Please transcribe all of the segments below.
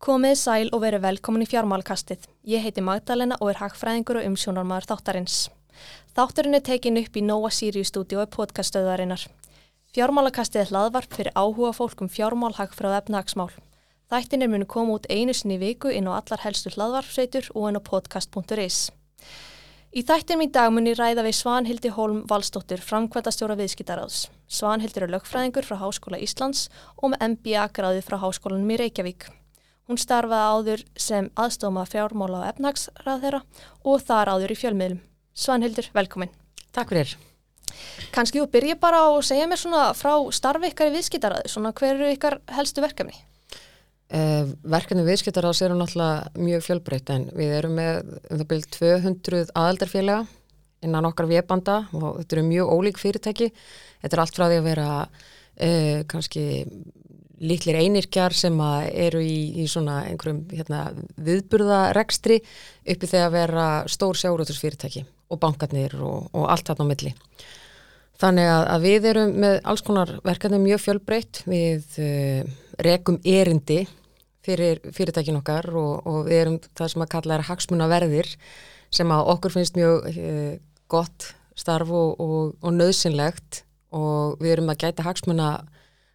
Komið sæl og verið velkomin í fjármálkastið. Ég heiti Magdalena og er hagfræðingur og umsjónarmæður þáttarins. Þátturinn er tekin upp í Nóa Sirius stúdíu og podcaststöðarinnar. Fjármálakastið er hlaðvarp fyrir áhuga fólk um fjármál, hagfræð og efnahagsmál. Þættinir munu koma út einu sinni viku inn á allar helstu hlaðvarpsveitur og inn á podcast.is. Í þættinum í dag muni ræða við Svanhildi Holm Valstóttur, framkvæmtastjóra viðskiptaráðs. Svanhildur er lögfræðingur frá Háskóla Íslands og með MBA-gráði frá Háskólanum í Reykjavík. Hún starfaði áður sem aðstofma fjármála og efnagsrað þeirra og þar áður í fjölmiðlum. Svanhildur, velkomin. Takk fyrir. Kanski þú byrja bara að segja mér svona frá starfi ykkar í viðskiptaraði, svona hver eru ykkar helstu verkefni? Uh, verkefni viðskiptaráðs eru náttúrulega mjög fjölbreytt en við erum með um það byrjum 200 aðaldarfélaga innan okkar viðbanda og þetta eru mjög ólík fyrirtæki. Þetta er allt frá því að vera uh, kannski litlir einirkjar sem eru í, í svona einhverjum hérna, viðburðarekstri uppi þegar vera stór sjárótursfyrirtæki og bankarnir og, og allt þarna á milli. Þannig að, að við erum með alls konar verkefni mjög fjölbreytt, við uh, rekum erindi fyrir fyrirtækin okkar og, og við erum það sem að kalla er hagsmunaverðir sem að okkur finnst mjög uh, gott starf og, og nöðsynlegt og við erum að gæta hagsmuna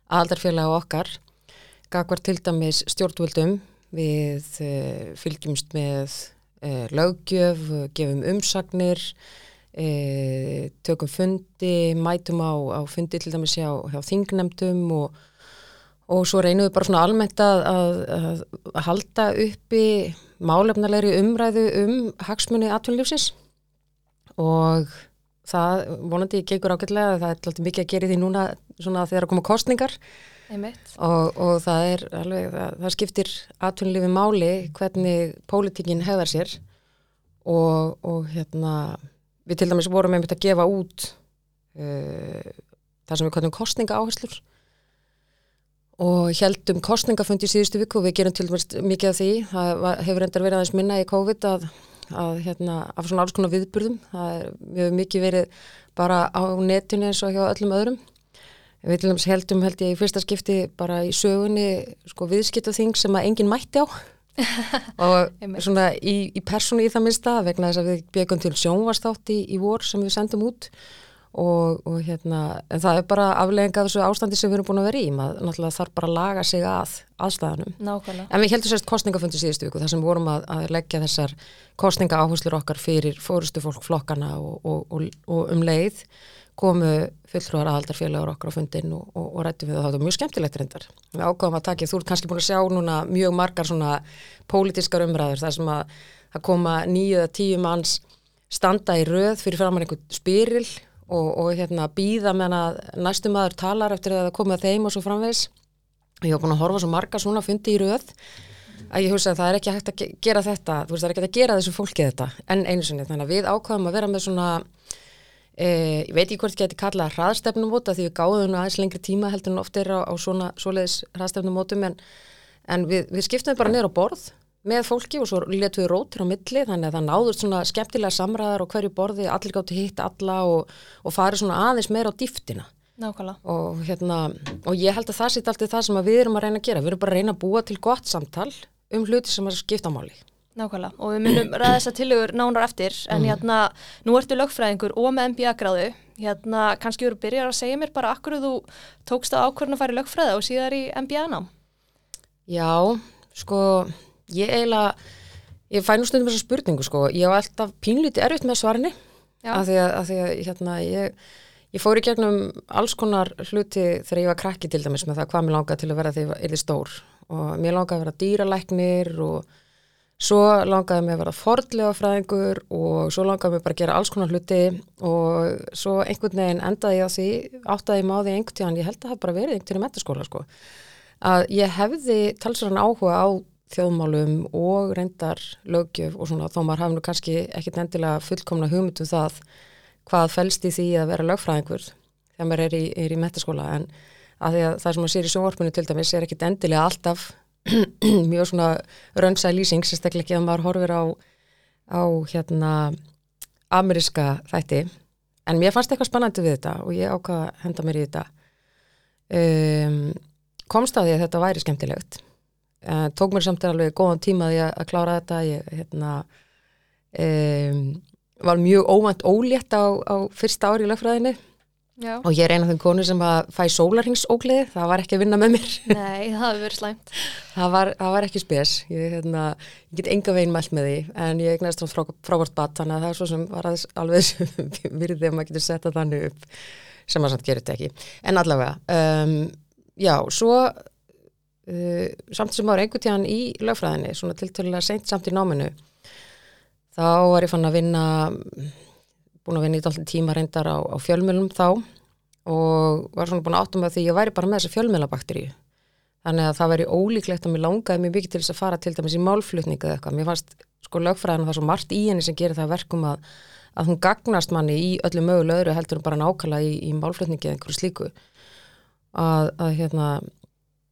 aldarfélag okkar gagvar til dæmis stjórnvöldum. Við uh, fylgjumst með uh, löggjöf, gefum umsagnir uh, tökum fundi, mætum á, á fundi til dæmis hjá, hjá þingnemdum og, og svo reynum við bara svona almennt að, að, að halda uppi málefnalegri umræðu um hagsmunni atvinnlífsins og það vonandi gengur ágætlega það er alltaf mikið að gera því núna svona þegar að koma kostningar og, og það er alveg, það, það skiptir atvinnulífi máli hvernig pólitíkin hefðar sér. Og, og hérna við til dæmis vorum einmitt að gefa út uh, það sem við kallum kostninga áherslur og heldum kostningafundi í síðustu viku og við gerum til dæmis mikið af því. Það hefur endar verið aðeins minna í COVID að að hérna, af svona alls konar viðburðum. Það er mjög mikið verið bara á netinu eins og hjá öllum öðrum við til dæmis heldum held ég í fyrsta skipti bara í sögunni sko viðskiptaþing sem að enginn mætti á. Og svona í, í persónu í það minnsta vegna þess að við byggum til sjónvarstátt í, í vor sem við sendum út. Og, og hérna, en það er bara aflegginga þessu ástandi sem við erum búin að vera í. Maður náttúrulega þarf bara að laga sig að aðstæðanum. Nákvæmlega. En við heldum sérst kostningafundi síðustu viku þar sem vorum að, að leggja þessar kostninga áherslur okkar fyrir fórustu fólk flokkana og, og, og um leið komu fulltrúar aðaldarfélagur okkar á fundin og rættum við það. Það var mjög skemmtilegt reyndar. Við ákváðum að takja, þú ert kannski búin að sjá núna mjög margar svona pólitískar umræður þar sem að, að koma nýju eða tíu manns standa í röð fyrir framann einhvern spyril og, og hérna býða meðan að næstum aður talar eftir að það komið að þeim og svo framvegs og ég hef búin að horfa svo marga svona fundi í röð að ég hugsa að það er ekki hægt að gera þetta þú veist það er ekki hægt að gera þessu fólki þetta en einu sinni þannig að við ákvæðum að vera með svona e, ég veit ekki hvort ég geti kallað hraðstefnumóta því við gáðum aðeins lengri tíma heldur en oft er á, á svona svoleiðis hraðstefnumótum en, en við, við skiptum bara neyra á borð með fólki og svo letu við rótir á milli þannig að það náður svona skemmtilega samræðar og hverju borði, allir gáttu hitt alla og, og farið svona aðeins meira á dýftina. Og, hérna, og ég held að það sitt alltaf það sem við erum að reyna að gera, við erum bara að reyna að búa til gott samtal um hluti sem er skiptamáli Nákvæmlega. Og við munum ræða þessa tilugur nánar eftir en mm. hérna, nú ertu lögfræðingur og með MBA gráðu, hérna kannski eru byrjar að segja mér bara akkur þú tókst á ákvörðun að fara í lögfræða og síðar í MBA nám Já, sko ég eiginlega, ég fæ nú stundum þessa spurningu sko, ég á alltaf pínlíti erfitt með svarinni af því að, að, því að hérna, ég, ég fór í gegnum alls konar hluti þegar ég var krakki til dæmis með það hvað mér langaði til að vera þegar ég erði stór. Og mér langaði að vera dýralæknir og svo langaði mér að vera fordlega fræðingur og svo langaði mér bara að gera alls konar hluti og svo einhvern veginn endaði ég á því áttaði ég máði einhvern tíðan, ég held að það bara verið einhvern tíðan í metaskóla sko, að ég hefði talsverðan áhuga á þjóðmálum og reyndar lögjöf og svona þó maður hafi nú kannski ekkit endilega fullkomna hugmyndum það hvað fælst í því að vera lögfræðingur þegar maður er í, í metaskóla en að að það sem maður sér í sjónvarpinu til dæmis er ekkit endilega alltaf mjög svona rönsa lýsing sérstaklega ekki að maður horfir á, á hérna ameriska þætti. En mér fannst eitthvað spannandi við þetta og ég ákvaða að henda mér í þetta. Um, komst að því að þetta væri skemmtilegt. Uh, tók mér samt alveg góðan tíma að, að klára þetta. Ég hérna um, var mjög óvænt ólétt á, á fyrsta ári í lögfræðinni Já. og ég er eina af þeim konu sem að fæ sólarhingsógliði, það var ekki að vinna með mér Nei, það hefur verið slæmt. það, var, það var ekki spes ég, hérna, ég get enga veginn mælt með því en ég eignast frá, frábært bat þannig að það er svo sem var alveg virðið að maður getur setta þannig upp sem maður samt gerir þetta ekki en allavega, um, já, svo uh, samt sem maður einhvern tíðan í lögfræðinni svona tiltölulega seint samt í náminu þá var ég fann að vinna búin að vinna í alltaf tíma reyndar á, á fjölmjölum þá og var svona búin að áttum að því ég væri bara með þessa fjölmjölabakteríu þannig að það væri ólíklegt að mér langaði mjög mikið til þess að fara til dæmis í málflutningu eða eitthvað, mér fannst sko lögfræðan það svo margt í henni sem gerir það verkum að, að hún gagnast manni í öllu möguleg öðru heldur en bara nákvæmlega í, í málflutningi eða einhverju slíku. Að, að hérna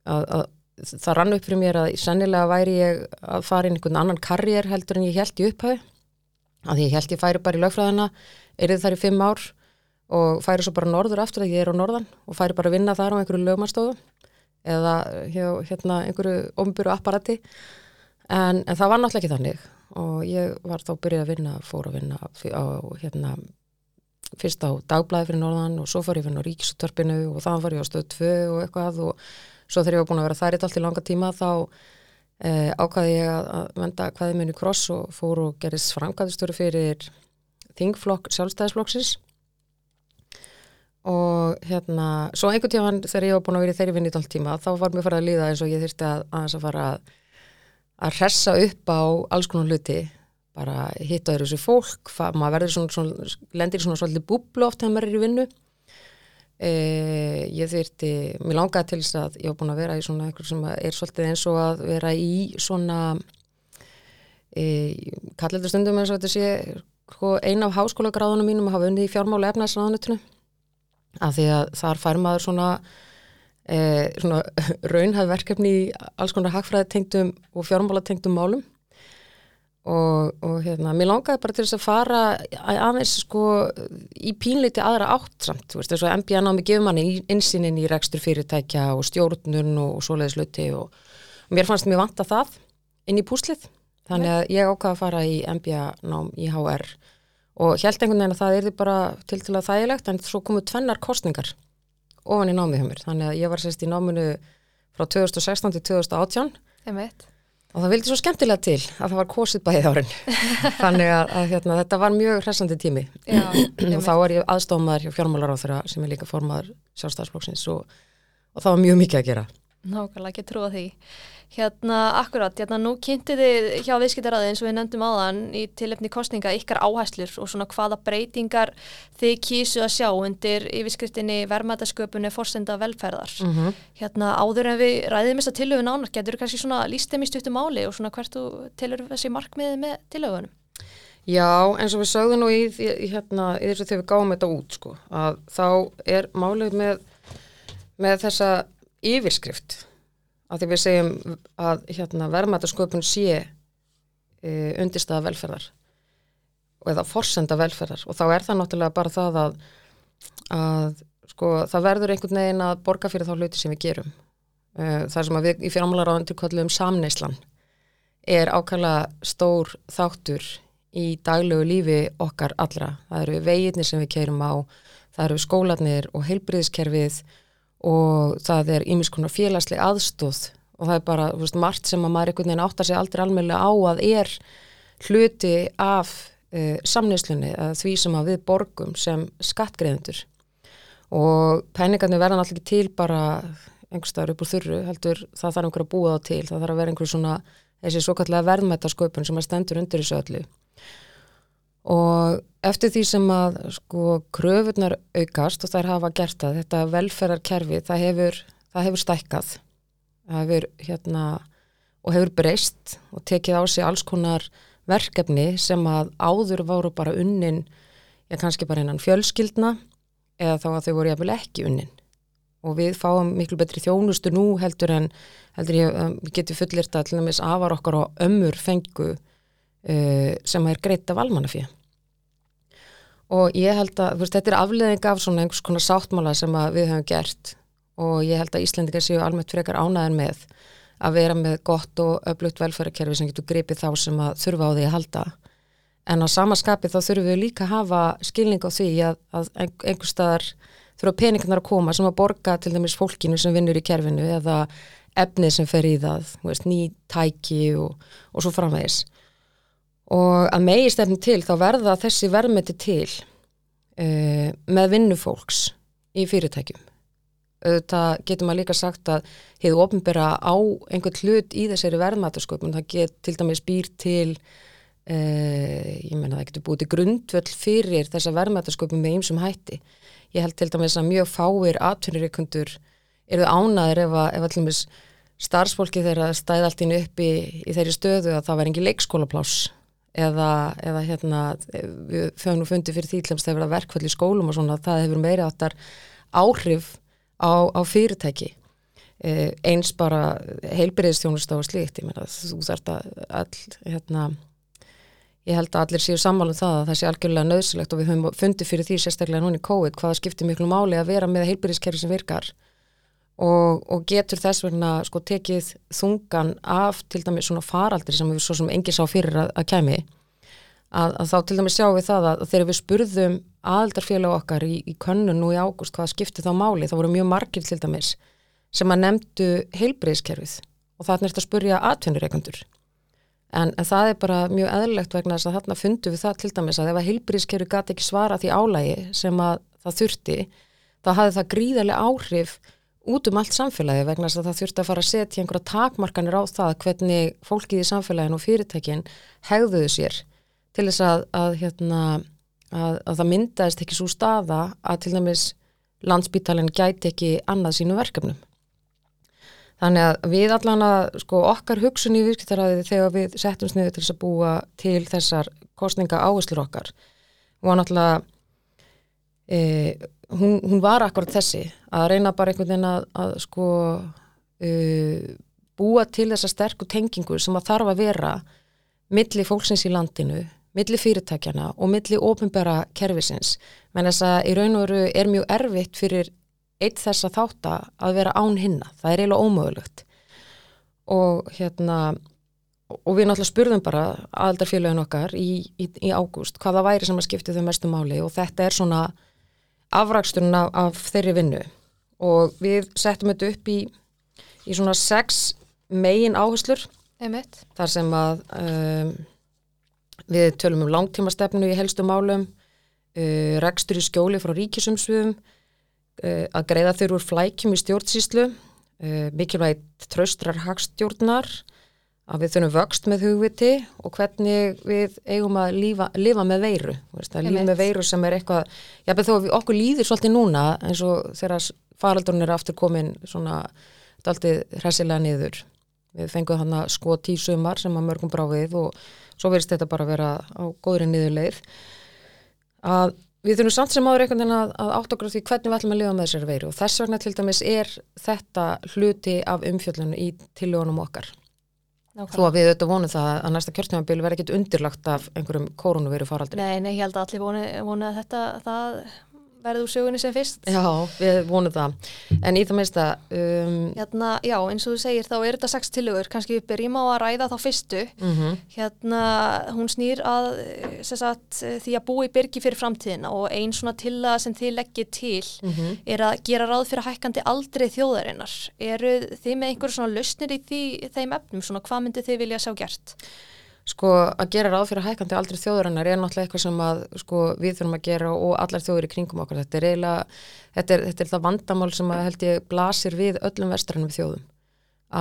að, að það rann upp fyrir mér að sennilega væri ég að fara inn einhvern annan karriér heldur en ég held í upphau að ég held ég færi bara í lögfræðina erið þar í fimm ár og færi svo bara norður aftur að ég er á norðan og færi bara að vinna þar á einhverju lögmanstofu eða hjá, hérna einhverju omburu apparati. En, en það var náttúrulega ekki þannig og ég var þá byrjuð að vinna, fór að vinna á hérna fyrst á dagblæði fyrir norðan og svo fór ég vinna á ríkisutörpinu og þannig fór ég á stöð 2 og eitthvað og svo þegar ég var búin að vera þær eitt allt í langa tíma þá eh, ákvaði ég að, að venda hvaði minni kross og fór og gerist framkvæðistöru fyrir þingflokk sjálfstæðisflokksins. Og hérna svo einhvern tíma þegar ég var búin að vera í þeirri vinnit allt tíma þá var mér farið að líða eins og ég þurfti að aðeins að fara að, að hressa upp á alls konar hluti. Bara hitta þessu fólk maður verður svona, svona, lendir í svona svolítið búblu oft þegar maður er í vinnu e, ég þurfti mér langaði til þess að ég var búin að vera í svona eitthvað sem er svolítið eins og að vera í svona e, kallir þetta stundum eins og þetta sé sko, eina af háskóla gráðunum mínum að hafa unnið í fjármála efnaðsraðanutinu af því að þar fær maður svona, e, svona raunhæð verkefni í alls konar hagfræði tengdum og fjármála tengdum málum og, og hérna, mér langaði bara til þess að fara aðeins sko í pínleiti aðra átt samt, þú veist, þess að MBA námi gefur manni insýnin í rekstur fyrirtækja og stjórnun og, og svoleiðisluti og, og mér fannst mér vanta það inn í púslið, þannig að ég ákvaði að fara í MBA nám í HR og held einhvern veginn að það er því bara til til að þægilegt en svo komu tvennar kostningar ofan í námið hjá mér. Þannig að ég var sérst í náminu frá 2016 til 2018 Einmitt. Og það vildi svo skemmtilega til að það var kosið bæðið árin. Þannig að, að hérna, þetta var mjög hressandi tími. Já, og þá var ég aðstofmaður hjá fjármálar á þeirra sem er líka formaður sjálfstæðsflokksins og, og það var mjög mikið að gera. Nákvæmlega ekki trúa því. Hérna, akkurat, hérna nú kynntu þið hjá viðskiptaraði eins og við nefndum áðan í tilefni kostninga ykkar áhæslur og svona hvaða breytingar þið kísu að sjá undir yfirskriftinni vermaðasköpunni fórsenda velferðar. mm -hmm. Hérna áður en við ræðum þess að tilöfun ánar, getur þú kannski svona lístum í stuttum máli og svona hvert þú tilur þessi markmiði með tilöfunum? Já, eins og við sögðum nú í, í, hérna, í þessu þegar við gáum þetta út sko, að þá er málið með, með þessa yfirskrift að því við segjum að hérna, verðmættasköpun sé e, undirstaða velferðar eða forsenda velferðar og þá er það náttúrulega bara það að, að sko, það verður einhvern veginn að borga fyrir þá hluti sem við gerum e, það sem við í fjármálaráðan kallum samneislan er ákvæmlega stór þáttur í daglegu lífi okkar allra. Það eru veginnir sem við keirum á, það eru skólanir og heilbriðiskerfið og það er ímiskonar félagsleg aðstóð og það er bara veist, margt sem að maður einhvern veginn áttar sig aldrei almeinlega á að er hluti af uh, samneyslunni eða því sem að við borgum sem skattgreðendur og penningarnir verða náttúrulega ekki til bara einhverstaður upp úr þurru heldur það þarf einhver að búa þá til, það þarf að vera einhver svona þessi svo kallega verðmættasköpun sem að stendur undir þessu öllu. Og eftir því sem að sko kröfunar aukast og þær hafa gert það, þetta velferðarkerfi það hefur, það hefur stækkað. Það hefur hérna og hefur breyst og tekið á sig alls konar verkefni sem að áður voru bara unnin já kannski bara innan fjölskyldna eða þá að þau voru jafnvel ekki unnin. Og við fáum miklu betri þjónustu nú heldur en heldur ég, um, við getum fullirt að til dæmis afar okkar á ömmur fengu uh, sem er greitt af almannafíða og ég held að veist, þetta er afleðing af svona einhvers konar sáttmála sem við höfum gert. Og ég held að Íslandingar séu almennt frekar ánæðin með að vera með gott og öflugt velferðarkerfi sem getur gripið þá sem að þurfa á því að halda. En á samaskapi þá þurfum við líka að hafa skilning á því að, að einhver staðar þurfa peningarnar að koma sem að borga til dæmis fólkinu sem vinnur í kerfinu eða efnið sem fer í það, veist, ný tæki og, og svo framvegis og að megi stefni til þá verða þessi verðmeti til uh, með vinnufólks í fyrirtækjum. Það getur maður líka sagt að hefur ofnbæra á einhvern hlut í þessari verðmætasköpun, það get til dæmis býr til uh, ég menna það getur búið til grundvöld fyrir þessa verðmætasköpun með einsum hætti. Ég held til dæmis að mjög fáir atvinnureikundur eru ánaður ef að, ef að til dæmis starfsfólki þeirra stæði allt inn upp í, í þeirri stöðu að það var engi leikskólaplás eða, eða hérna við höfum nú fundið fyrir þess að það verkvöld í skólum og svona það hefur meira áttar áhrif á, á fyrirtæki. Eh, eins bara heilbyrðistjónust á slíkt, ég meina þú þarft að all, hérna ég held að allir séu sammálum það að það sé algjörlega nöðsilegt og við höfum fundið fyrir því sérstaklega núni COVID hvaða skiptir miklu máli að vera með heilbyrðiskerfi sem virkar og, og getur þess vegna sko tekið þungan af til dæmis svona faraldri sem við svo sem engi sá fyrir að, að kemi að, að þá til dæmis sjáum við það að, að þegar við spurðum aldarfélag okkar í, í könnun nú í águst hvaða skipti þá máli, þá voru mjög margir til dæmis sem að nefndu heilbreyðskerfið og það er næst að spurja atvinnureikundur en, en það er bara mjög eðlilegt vegna þess að þarna fundu við það til dæmis að ef að heilbreyðskerfið gati ekki svara því álægi sem að það þurfti þá hafði það gríðarlega áhrif út um allt samfélagi vegna þess að það þurfti að fara að setja einhverja takmarkanir á það hvernig fólkið í samfélagin og fyrirtækin hegðuðu sér til þess að, að hérna að, að það myndaðist ekki svo staða að til dæmis landsbítalinn gæti ekki annað sínu verkefnum. Þannig að við allan að sko okkar hugsun í virkitaræði þegar við settum sniðu til þess að búa til þessar kostninga áherslur okkar var náttúrulega e, hún, hún var akkurat þessi að reyna bara einhvern veginn að, að sko e, búa til þessa sterku tengingu sem að þarf að vera milli fólksins í landinu milli fyrirtækjana og milli ofinbæra kervisins, menn þess að í raun og veru er mjög erfitt fyrir eitt þess að þátt að vera án hinna, það er eiginlega ómögulegt. Og hérna og við náttúrulega spurðum bara aðaldarfélagin okkar í, í, í ágúst hvaða væri sem að skipti þau mestu máli og þetta er svona afraksturinn af, af þeirri vinnu. Og við settum þetta upp í, í svona sex megin áherslur. Þar sem að um, Við tölum um langtímastefnu í helstu málum, uh, rekstur í skjóli frá ríkisumsviðum, uh, að greiða þurfur flækjum í stjórnsýslu, uh, mikilvægt tröstrar hagstjórnar, að við þurfum vöxt með hugviti og hvernig við eigum að lífa, lifa með veiru. Lifa með veiru sem er eitthvað, já þó að okkur líður svolítið núna eins og þegar faraldurinn er aftur komin svona alltið hressilega niður. Við fengum hann að sko tísumar sem að mörgum brá við og svo verist þetta bara að vera á góðri niðurleið að við þurfum samt sem áður einhvern veginn að, að átt okkur á því hvernig við ætlum að lifa með þessari veiru og þess vegna til dæmis er þetta hluti af umfjöldunum í tiljónum okkar Nákvæmlega. Þó að við auðvitað vonum það að næsta kjörstjónabili verði ekkit undirlagt af einhverjum koronaviru faraldri. Nei, nei, ég held að allir vonu, vonu að þetta, það verður úr sögunni sem fyrst Já, við vonum það en í það meista um... hérna, Já, eins og þú segir þá er þetta sex tilögur kannski við byrjum á að ræða þá fyrstu mm -hmm. hérna, hún snýr að sagt, því að búi byrgi fyrir framtíðina og einn svona tillaga sem þið leggir til mm -hmm. er að gera ráð fyrir hækkandi aldrei þjóðarinnar eru þið með einhverjum svona lausnir í því, þeim efnum, svona hvað myndi þið vilja sjá gert? Sko að gera ráð fyrir hækandi aldrei þjóðurinnar er náttúrulega eitthvað sem að sko, við þurfum að gera og allar þjóður í kringum okkur. Þetta er eiginlega, þetta er, þetta er það vandamál sem að held ég blasir við öllum vestrannum þjóðum.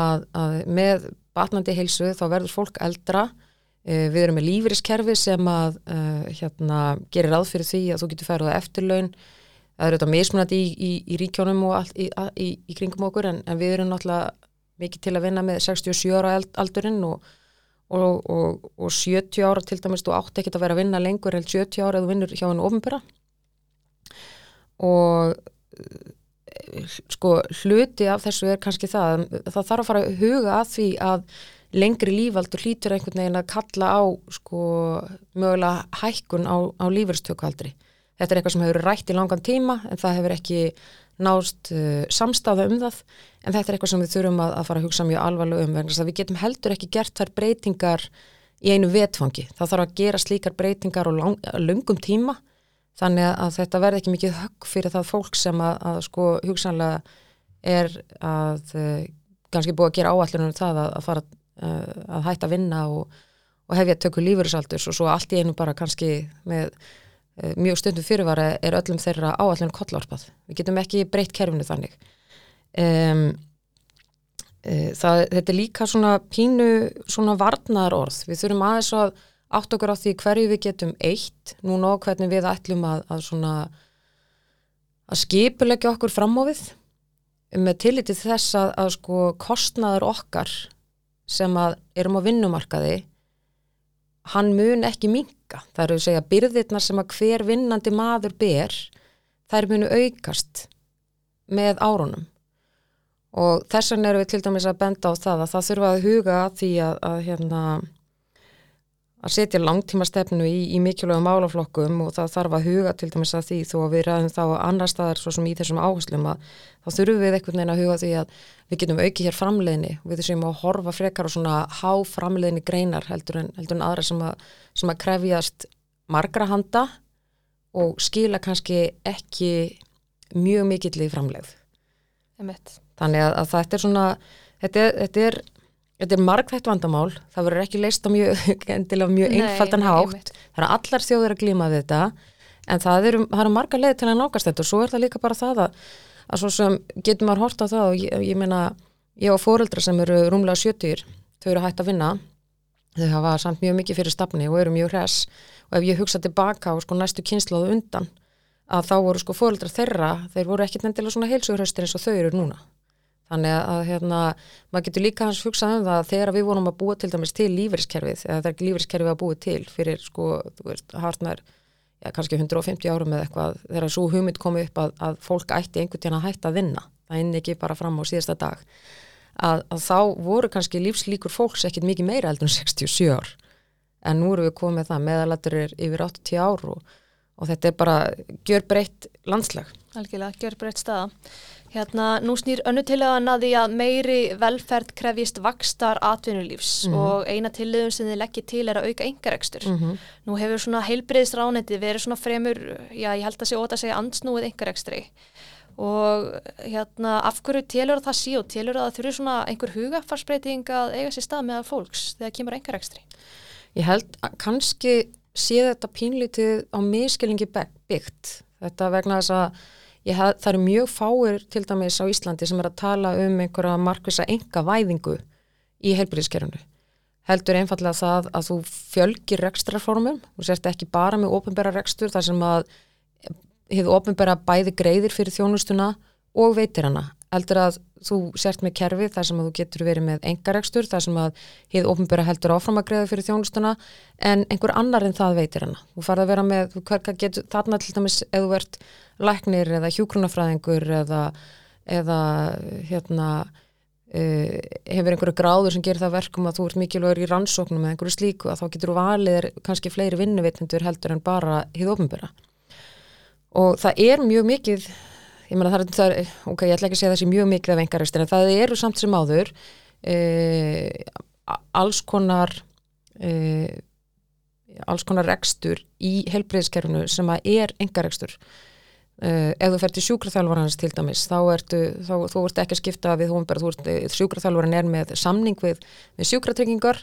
Að, að með batnandi heilsu þá verður fólk eldra, uh, við erum með lífriskerfi sem að uh, hérna, gerir ráð fyrir því að þú getur færið eftirlaun. Það eru þetta mismunandi í, í, í ríkjónum og allt í, í kringum okkur en, en við erum náttúrulega mikið til að vinna með 67 ára aldurinn og og, og, og 70 ára til dæmis, þú átti ekki að vera að vinna lengur en 70 ára eða þú vinnur hjá hennu ofinbera og sko hluti af þessu er kannski það það þarf að fara að huga að því að lengri lífaldur hlýtur einhvern veginn að kalla á sko mögulega hækkun á, á lífurstökualdri þetta er eitthvað sem hefur rætt í langan tíma en það hefur ekki nást uh, samstafa um það en þetta er eitthvað sem við þurfum að, að fara að hugsa mjög alvarlega um vegna þess að við getum heldur ekki gert þær breytingar í einu vetfangi. Það þarf að gera slíkar breytingar á lang, lungum tíma þannig að þetta verði ekki mikið högg fyrir það fólk sem að, að sko hugsanlega er að uh, kannski búið að gera áallunum það að, að fara uh, að hætta að vinna og, og hefja tökku lífurinsaldurs og svo allt í einu bara kannski með mjög stundum fyrirvara er öllum þeirra áallunum kollvarpað. Við getum ekki breytt kerfinu þannig. Um, það, þetta er líka svona pínu svona varnar orð. Við þurfum aðeins að átt okkur á því hverju við getum eitt núna og hvernig við ætlum að, að svona að skipulegja okkur fram á við með tillitið þess að, að sko kostnaður okkar sem að erum á vinnumarkaði hann mun ekki minka það eru að segja byrðirnar sem að hver vinnandi maður ber þær munu aukast með árunum. Og þess vegna erum við til dæmis að benda á það að það þurfa að huga því að, að hérna að setja langtíma stefnu í, í mikilvægum málaflokkum og það þarf að huga til dæmis að því þó að við ræðum þá annar staðar svo sem í þessum áherslum að þá þurfum við einhvern veginn að huga því að við getum auki hér framleiðni við þessum að horfa frekar og svona há framleiðni greinar heldur en, heldur en aðra sem að, sem að krefjast margra handa og skila kannski ekki mjög mikill í framleið. Þannig að, að þetta er svona, þetta er, þetta er Þetta er margþægt vandamál, það verður ekki leist á mjög, mjög einfaldan hátt, það eru allar þjóður að glíma við þetta, en það eru, það eru marga leið til að nákast þetta og svo er það líka bara það að, að svo sem getur maður hort á það og ég, ég meina, ég og fóreldra sem eru rúmlega 70, þau eru hægt að vinna, þau hafa samt mjög mikið fyrir stafni og eru mjög hress. Og ef ég hugsa tilbaka á sko næstu kynsláðu undan, að þá voru sko fóreldra þeirra, þeir voru ekkit endilega svona heilsugröstir eins og þau eru núna Þannig að hérna, maður getur líka hans hugsað um það þegar við vorum að búa til dæmis til lífeyriskerfið, eða það er ekki lífeyriskerfið að búa til fyrir sko, þú veist, hartnær, já, kannski 150 árum eða eitthvað, þegar svo hugmynd komið upp að, að fólk ætti einhvern tíðan að hætta að vinna, það inn ekki bara fram á síðasta dag, að, að þá voru kannski lífslíkur fólks ekkit mikið meira heldur en 67 ár, en nú eru við komið það, meðalatur er yfir 80 ár og, og þetta er bara gjör breytt landslag. Algjörlega, gjör breytt staða. Hérna, nú snýr önnu til að naði að meiri velferð krefjist vakstar atvinnulífs mm -hmm. og eina tilliðun sem þið leggir til er að auka engarekstur. Mm -hmm. Nú hefur svona heilbriðisráneti verið svona fremur, já ég held að sé óta að segja ansnúið engarekstri og hérna af hverju telur það sí og telur það að þurfi svona einhver hugafarsbreyting að eiga sér stað með fólks þegar kemur engarekstri? Ég held að kannski sé þetta pínlítið á miskilingi byggt. Þetta vegna þess að Hef, það eru mjög fáir til dæmis á Íslandi sem er að tala um einhverja markvisa enga væðingu í heilbyrðiskerfunu. Heldur einfallega það að þú fjölgir rekstrarformum, þú sérst ekki bara með ofinbæra rekstur þar sem að hefur ofinbæra bæði greiðir fyrir þjónustuna og veitir hana. Heldur að þú sért með kerfi þar sem að þú getur verið með engarekstur, þar sem að hefur ofinbæra heldur áfram að greiða fyrir þjónustuna en einhver annar en það veitir hana. Þú farið að vera með, þú getur þarna til dæmis eða ert læknir eða hjúkrunafræðingur eða, eða hérna uh, hefur einhverju gráður sem gerir það verkum að þú ert mikilvægur í rannsóknum eða einhverju slíku að þá getur þú valið kannski fleiri vinnuvitnendur heldur en bara hið ofinbæra og það er mjög mikið ég meina það er, það er ok, ég ætla ekki að segja sé mjög mikið af engarestir en það eru samt sem áður uh, alls konar uh, alls konar rekstur í helbreyðskerfinu sem að er engarekstur ef þú fer til sjúkraþjálfarans til dæmis þá ertu, þá, þú ert ekki að skipta við hún bara, þú ert, eh, sjúkraþjálfaran er með samning við, við sjúkratryggingar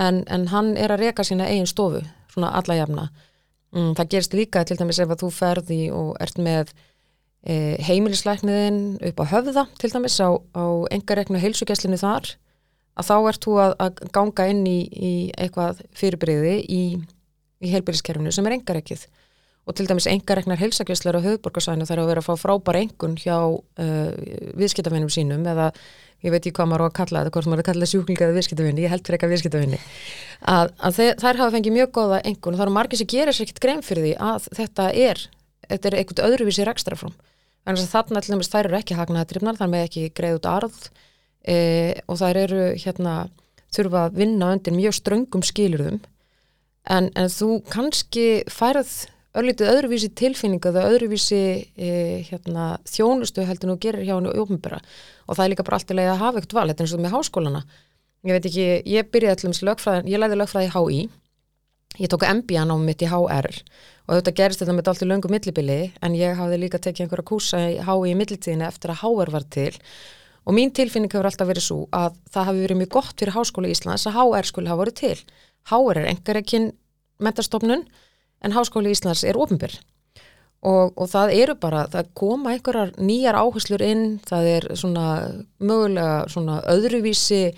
en, en hann er að reka sína eigin stofu, svona alla jafna. Mm, það gerst líka til dæmis ef að þú ferði og ert með e, heimilisleikniðin upp á höfða til dæmis á, á engareknu heilsugjæslinu þar að þá ert þú að, að ganga inn í, í eitthvað fyrirbreyði í, í heilbyrðiskerfinu sem er engarekið og til dæmis engareknar helsakesslar á höfðborgarsvæðinu þarf að vera að fá frábær engun hjá uh, viðskiptafinnum sínum eða ég veit ekki hvað maður á að kalla þetta, hvort maður er að kalla sjúklinga eða viðskiptafinni, ég held fyrir eitthvað viðskiptafinni að, að þær hafa fengið mjög góða engun og það eru margir sem gerir sér ekkert grein fyrir því að þetta er, þetta er eitthvað öðruvísi rekstrafrám, þannig að þarna til dæmis þær eru ekki hagnaðatrifnar, þar með ekki greið út arð e, og þær eru hérna, þurfa að vinna undir mjög ströngum skilurðum en, en þú kannski færð örlítið öðruvísi tilfinninga eða öðruvísi e, hérna, þjónustu heldur nú gerir hjá henni ópenbara og það er líka bara allt í leið að hafa eitt val, þetta er eins og með háskólana. Ég veit ekki, ég byrjaði allum lögfræði, ég læði lögfræði í HÍ ég tók MBA námið mitt í HR og þetta gerist þetta með allt í löngu millibili en ég hafði líka tekið einhverja kúsa í HÍ í millitíðinu eftir að HR var til. Og mín tilfinning hefur alltaf verið svo að það hafi verið mjög gott fyrir Háskóla Íslands að HR skulle hafa verið til. HR er engar ekkin mentarstofnun en Háskóla Íslands er ofinbyr og, og það eru bara, það koma einhverjar nýjar áherslur inn, það er svona mögulega svona öðruvísi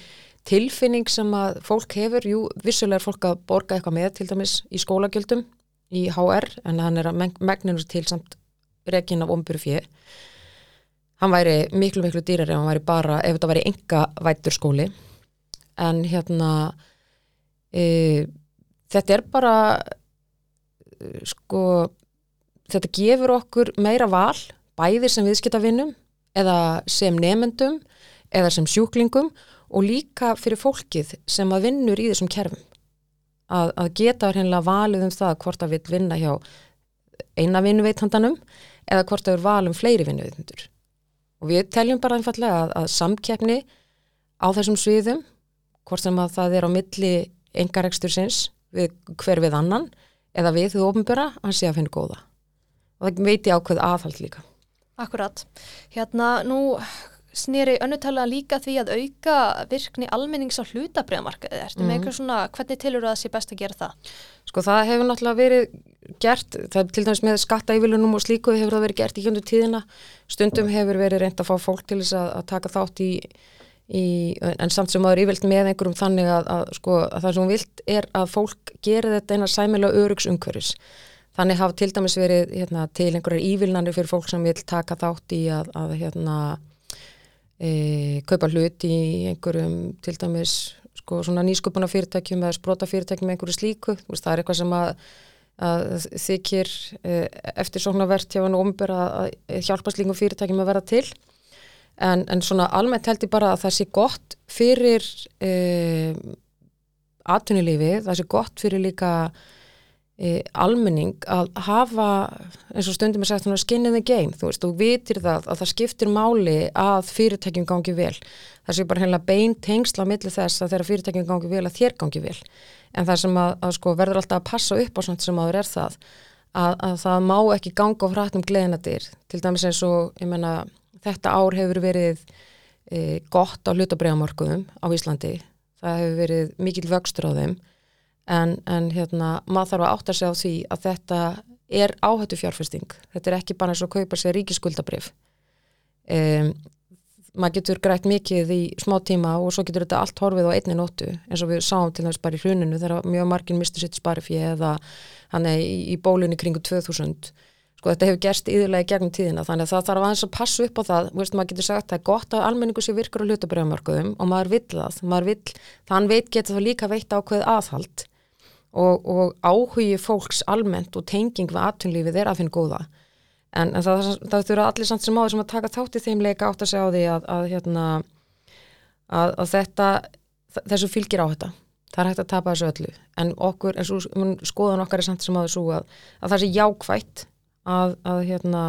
tilfinning sem að fólk hefur, jú, vissulega er fólk að borga eitthvað með til dæmis í skólagjöldum í HR en hann er að megninu til samt rekin af omburu fjö hann væri miklu miklu dýrar ef hann væri bara, ef þetta væri enga vættur skóli. En hérna e, þetta er bara sko þetta gefur okkur meira val bæðir sem viðskiptavinnum eða sem nefendum eða sem sjúklingum og líka fyrir fólkið sem að vinnur í þessum kerfum. Að, að geta hérna valið um það hvort að við vinna hjá eina vinnuveithandanum eða hvort að við valum fleiri vinnuveithandur og við teljum bara einfallega að, að samkeppni á þessum sviðum hvort sem að það er á milli engarekstur sinns við hver við annan eða við þú ofnböra að sé að finna góða og það veit ég ákveð aðhald líka Akkurat, hérna nú snýri önnutala líka því að auka virkni almennings á hlutabriðamarkaði ertu mm. með mhm. eitthvað svona, hvernig tilur það sé best að gera það? Sko það hefur náttúrulega verið gert, það er til dæmis með skattaívilunum og slíku hefur það verið gert í hjöndu tíðina stundum hefur verið reynd að fá fólk til þess að, að taka þátt í, í en samt sem aður ívilt með einhverjum þannig að, að, sko, að það sem vilt er að fólk gerir þetta eina sæmilega örugsumhverfis þannig hafa til dæmis verið hérna, til einhverjar ívilnanir fyrir fólk sem vil taka þátt í að hérna e, kaupa hlut í einhverjum til dæmis sko, nýsköpuna fyrirtækjum eða sprota fyrirtækjum með einhverju slíku. Veist, það er eitthvað sem að, að þykir e, eftir svona verðt hjá hann ombur að hjálpa slíkum fyrirtækjum að vera til en, en svona almennt held ég bara að það sé gott fyrir e, atvinnulífi, það sé gott fyrir líka e, almenning að hafa eins og stundum er sagt svona skin in the game þú veist, þú vitir það að það skiptir máli að fyrirtækjum gangi vel. Það sé bara heimlega bein tengsla millir þess að þeirra fyrirtækjum gangi vel að þér gangi vel. En það sem að, að sko verður alltaf að passa upp á svona sem aður er það að, að það má ekki ganga á hrættum gleðinadir til dæmis eins og ég menna þetta ár hefur verið e, gott á hlutabræðamorkuðum á Íslandi. Það hefur verið mikil vöxtur á þeim. En, en hérna, maður þarf að átta sig á því að þetta er áhættu fjárfesting þetta er ekki bara eins og kaupa sér ríkiskuldabrif um, maður getur grætt mikið í smá tíma og svo getur þetta allt horfið á einni nóttu eins og við sáum til þess bara í hruninu þegar mjög margin misti sitt sparifið eða hann er í, í bólunni kringu 2000 sko þetta hefur gerst íðurlega í gegnum tíðina þannig að það þarf aðeins að passa upp á það. Veist, maður getur sagt að það er gott að almenningu sé virkur á hlutabrjámarkuðum og maður vill það. Maður vill, þann veit getur það líka veitt ákveð aðhald og, og áhugi fólks almennt og tenging við aðtunlífið er að finna góða. En, en það, það þurfa allir samt sem áður sem að taka þátt í þeim leika átt að segja á því að, að, hérna, að, að þetta þessu fylgir á þetta. Það er hægt að tapa þessu öllu. En okkur, en svo, skoðan okkar er samt sem að það sé jákvætt að hérna,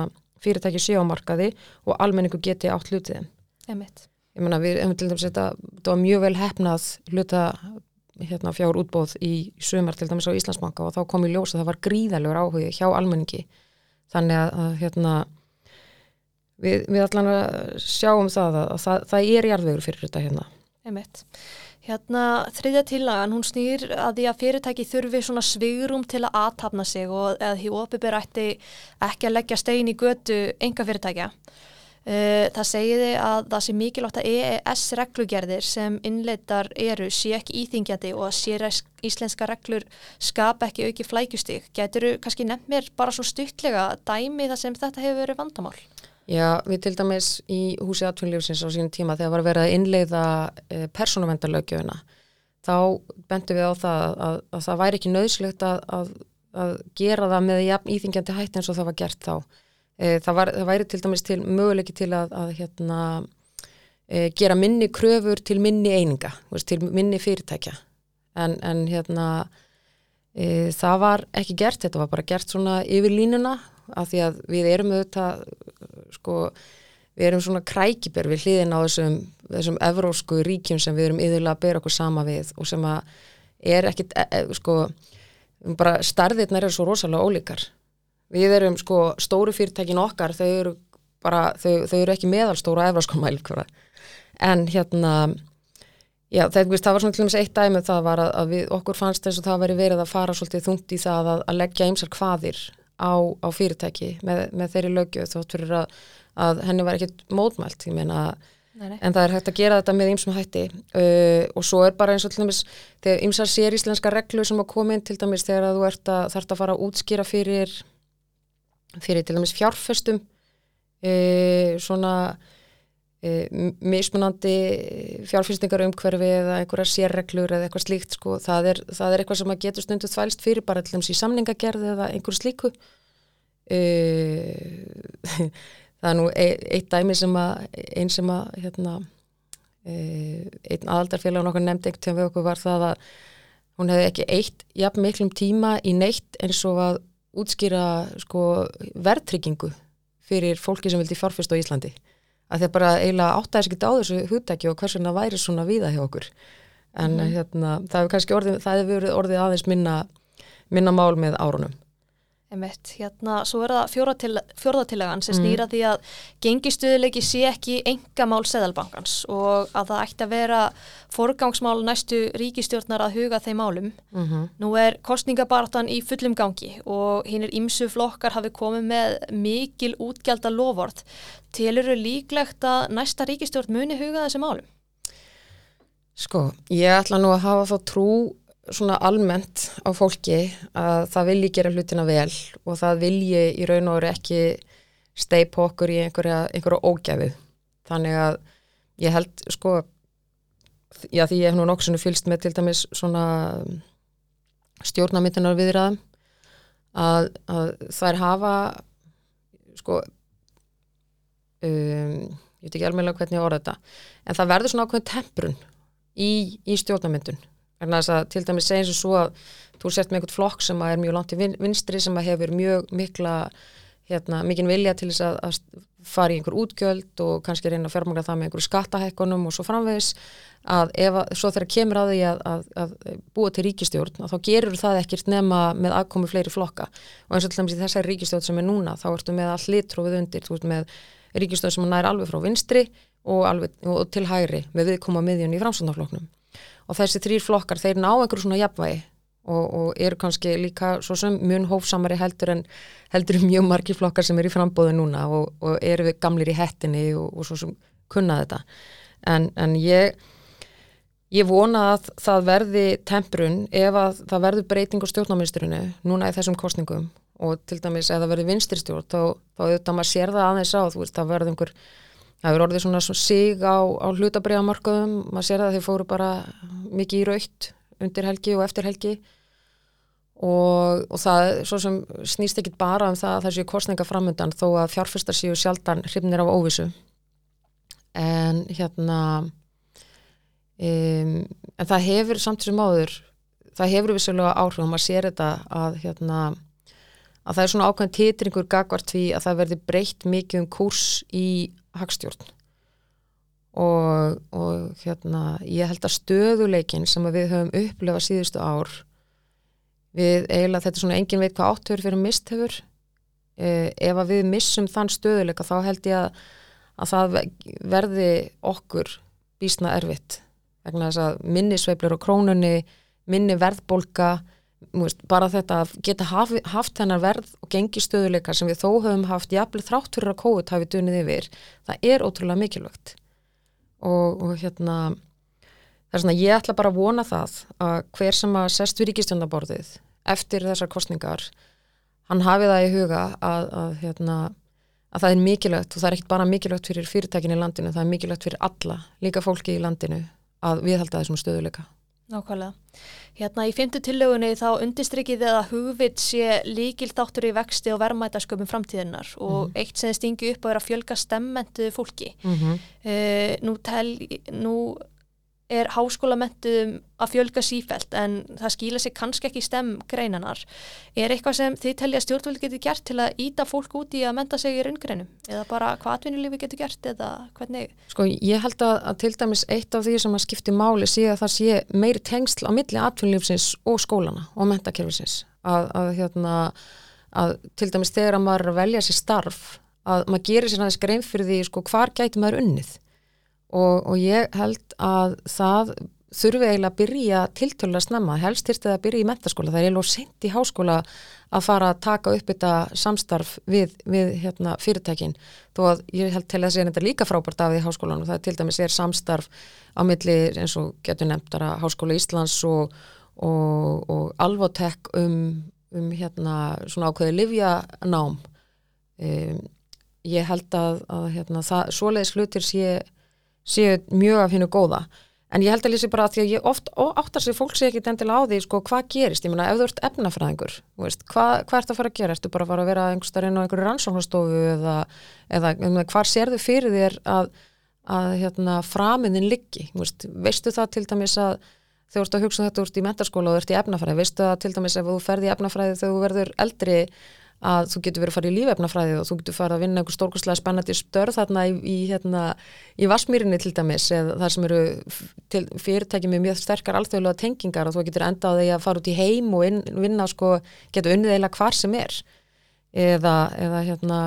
fyrirtæki sé á markaði og almenningu geti átt hlutið Emitt. ég menna við hefum til dæmis þetta, þetta var mjög vel hefnað hluta hérna, fjár útbóð í sömur til dæmis á Íslandsbanka og þá kom í ljós að það var gríðalegur áhugi hjá almenningi þannig að, að hérna, við, við allan að sjáum það að, að það, það er jarðvegur fyrir þetta hérna. Einmitt. Hérna þriðja tillagan, hún snýr að því að fyrirtæki þurfi svona svigurum til að aðtapna sig og að því opibur ætti ekki að leggja stein í götu enga fyrirtækja. Eh, það segiði að það sé mikilvægt að EES reglugerðir sem innleitar eru sé ekki íþingjandi og að sér íslenska reglur skapa ekki auki flækjustík. Gætur þú kannski nefn mér bara svo stuttlega dæmi þar sem þetta hefur verið vandamál? Já, við til dæmis í húsi atvinnlífsins á sínum tíma þegar var verið að innleiða eh, persónuvendarlaugjöfuna þá bentum við á það að, að, að það væri ekki nöðslegt að, að gera það með íþingjandi hætti eins og það var gert þá. E, það, var, það væri til dæmis til möguleiki til að, að hérna, e, gera minni kröfur til minni eininga, veist, til minni fyrirtækja. En, en hérna e, það var ekki gert, þetta var bara gert svona yfir línuna af því að við erum auðvitað sko, við erum svona krækibér við hliðin á þessum, þessum evrósku ríkjum sem við erum yfirlega að bera okkur sama við og sem að er ekkit e, e, sko, bara starðirnar eru svo rosalega ólíkar. Við erum sko stóru fyrirtækin okkar þau eru bara, þau, þau eru ekki meðalstóra evrósku mælkvara en hérna Já, það, það var svona til með eitt dæmi það var að, að við, okkur fannst þess að það væri verið að fara svolítið þungt í það að, að leggja ymsar hvaðir á, á fyrirtæki með, með þeirri lögju þótt fyrir að, að henni var ekkit mótmælt, ég meina. En það er hægt að gera þetta með ymsum hætti uh, og svo er bara eins og til dæmis þegar ymsar sér íslenska reglu sem að koma inn til dæmis þegar að þú ert að þarf að fara að útskýra fyrir fyrir til dæmis fjárfestum uh, svona mismunandi fjárfyrstingar umhverfi eða einhverja sérreglur eða eitthvað slíkt sko, það er, það er eitthvað sem að getur stundu þvælst fyrir bara þess í samningagerð eða einhverju slíku. E, það er nú e, eitt dæmi sem að einn sem að hérna, e, einn aðaldarfélag og nokkur nefndi einhvern tíma við okkur var það að hún hefði ekki eitt jafn miklum tíma í neitt eins og að útskýra sko verðtryggingu fyrir fólki sem vildi fjárfyrst á Íslandi að að bara eiginlega áttæðis ekki á þessu húttæki og hversun það væri svona víða hjá okkur en mm. hérna, það hefur kannski orðið, það hefur orðið aðeins minna, minna mál með árunum Emitt, hérna, svo er það fjórðatilegan sem snýra mm. því að gengistuðuleiki sé ekki enga mál seðalbankans og að það ætti að vera forgangsmál næstu ríkistjórnar að huga þeim málum. Mm -hmm. Nú er kostningabartan í fullum gangi og hinn er ímsu flokkar hafi komið með mikil útgjald að loford. Telur þau líklegt að næsta ríkistjórn muni huga þessi málum? Sko, ég ætla nú að hafa þá trú svona almennt á fólki að það vilji gera hlutina vel og það vilji í raun og veru ekki steip okkur í einhverja, einhverja ógæfi þannig að ég held sko já því ég hef nú nokksinu fylst með til dæmis svona stjórnamyndinar viðraðum að, að þær hafa sko um, ég veit ekki alveg hvernig ég orða þetta en það verður svona ákveðin temprun í, í stjórnamyndun að, til dæmis segjum svo svo að þú sért með einhvert flokk sem er mjög langt í vinstri sem hefur mjög mikla hérna, mikinn vilja til þess að, að fara í einhver útgjöld og kannski reyna að fjármagna það með einhverju skattahækkunum og svo framvegis að ef að, svo þegar kemur að því að, að búa til ríkistjórn þá gerur það ekkert nema með aðkomi fleiri flokka. Og eins og til dæmis í þessari ríkistjórn sem er núna þá ertu með all litrófið undir, þú ert með ríkistjórn sem nær alveg frá vinstri og, alveg, og til hægri með viðkoma miðjun í framsvöndafloknum og þessi þrýr flokkar þeir ná einhverju svona jafnvægi og, og eru kannski líka svo sem mjög hófsamari heldur en heldur mjög margir flokkar sem eru í frambóðu núna og, og eru við gamlir í hettinni og, og svo sem kunna þetta. En, en ég ég vona að það verði temprun ef að það verður breyting á stjórnáministrunu núna í þessum kostningum og til dæmis ef það verður vinstirstjórn þá, þá auðvitað maður sér það aðeins á þú veist það verður einhver það er orðið svona sig á, á hlutabriðamarkaðum, maður sér að þeir fóru bara mikið í raukt undir helgi og eftir helgi. Og, og það snýst ekki bara um það að það séu kostninga framöndan þó að fjárfyrstar séu sjaldan hrifnir af óvissu. En hérna um, en það hefur samt sem áður það hefur vissulega áhrif og maður sér þetta að hérna að það er svona ákveðin titringur gagvart því að það verði breytt mikið um kurs í hagstjórn. Og, og hérna ég held að stöðuleikin sem við höfum upplefað síðustu ár við eiginlega þetta er svona engin veit hvað áttöfur fyrir misthefur eh, ef að við missum þann stöðuleika þá held ég að, að það verði okkur bísna erfitt. Vegna þess að minni sveiflur á krónunni minni verðbolga Veist, bara þetta að geta hafi, haft hennar verð og gengi stöðuleika sem við þó höfum haft jafnlega þrátt fyrir að COVID hafi dunið yfir, það er ótrúlega mikilvægt. Og, og hérna það er svona ég ætla bara að vona það að hver sem að sest við ríkistjöndaborðið eftir þessar kostningar hann hafi það í huga að, að, hérna, að það er mikilvægt og það er ekkit bara mikilvægt fyrir fyrirtækin í landinu, það er mikilvægt fyrir alla, líka fólki í landinu að viðhalda þessum stöðuleika Nákvæmlega. Hérna í fymtu tillögunni þá undistrykið að hugvit sé líkil þáttur í vexti og verðmætasköpum framtíðinnar og mm -hmm. eitt sem stingi upp og er að fjölga stemmentu fólki. Mm -hmm. uh, nú, tel, nú er háskólamentum að fjölga sífælt en það skýla sig kannski ekki í stem greinanar. Er eitthvað sem þið telja stjórnvöld getur gert til að íta fólk út í að menta sig í raungreinum? Eða bara hvað atvinnulífi getur gert eða hvernig? Sko ég held að, að til dæmis eitt af því sem að skipti máli sé að það sé meiri tengsl á milli atvinnulífsins og skólana og mentakerfisins. Að, að, hérna, að til dæmis þegar að maður velja sér starf að maður gerir sér aðeins grein fyrir því sko hvar gæti maður unnið og, og ég held að það þurfi eiginlega að byrja tiltölulega snemma, helst þurfti það að byrja í mentaskóla, það er eiginlega sent í háskóla að fara að taka upp þetta samstarf við, við hérna, fyrirtækin, þó að ég held til að segja þetta líka frábært af því háskólanum, það til dæmis er samstarf á milli eins og getur nefndara Háskóla Íslands og, og, og Alvotek um, um hérna svona ákveði livjanám um, ég held að, að hérna, það, svoleiðis hlutir sé séu mjög af hennu góða. En ég held að lýsi bara að því að ég oft áttar sér fólk sé ekki endilega á því sko hvað gerist, ég meina ef þú ert efnafræðingur veist, hvað, hvað ert að fara að gera, ertu bara að fara að vera einhverstað inn á einhverju rannsóknastofu eða, eða hvað sér þau fyrir þér að, að hérna, framiðin liggi, veist, veistu það til dæmis að þegar þú ert að hugsa um þetta úr í mentarskóla og þú ert í efnafræði, veistu það til dæmis ef þú ferði í efnafræði þegar þú verður eldri að þú getur verið að fara í lífefnafræði og þú getur fara að vinna einhver stórkostlega spennandi störð þarna í, í, hérna, í Vasmýrinni til dæmis eða þar sem eru fyrirtæki með mjög sterkar alþjóðlega tengingar og þú getur enda á því að fara út í heim og inn, vinna sko, getur unnið eila hvar sem er. Eða, eða hérna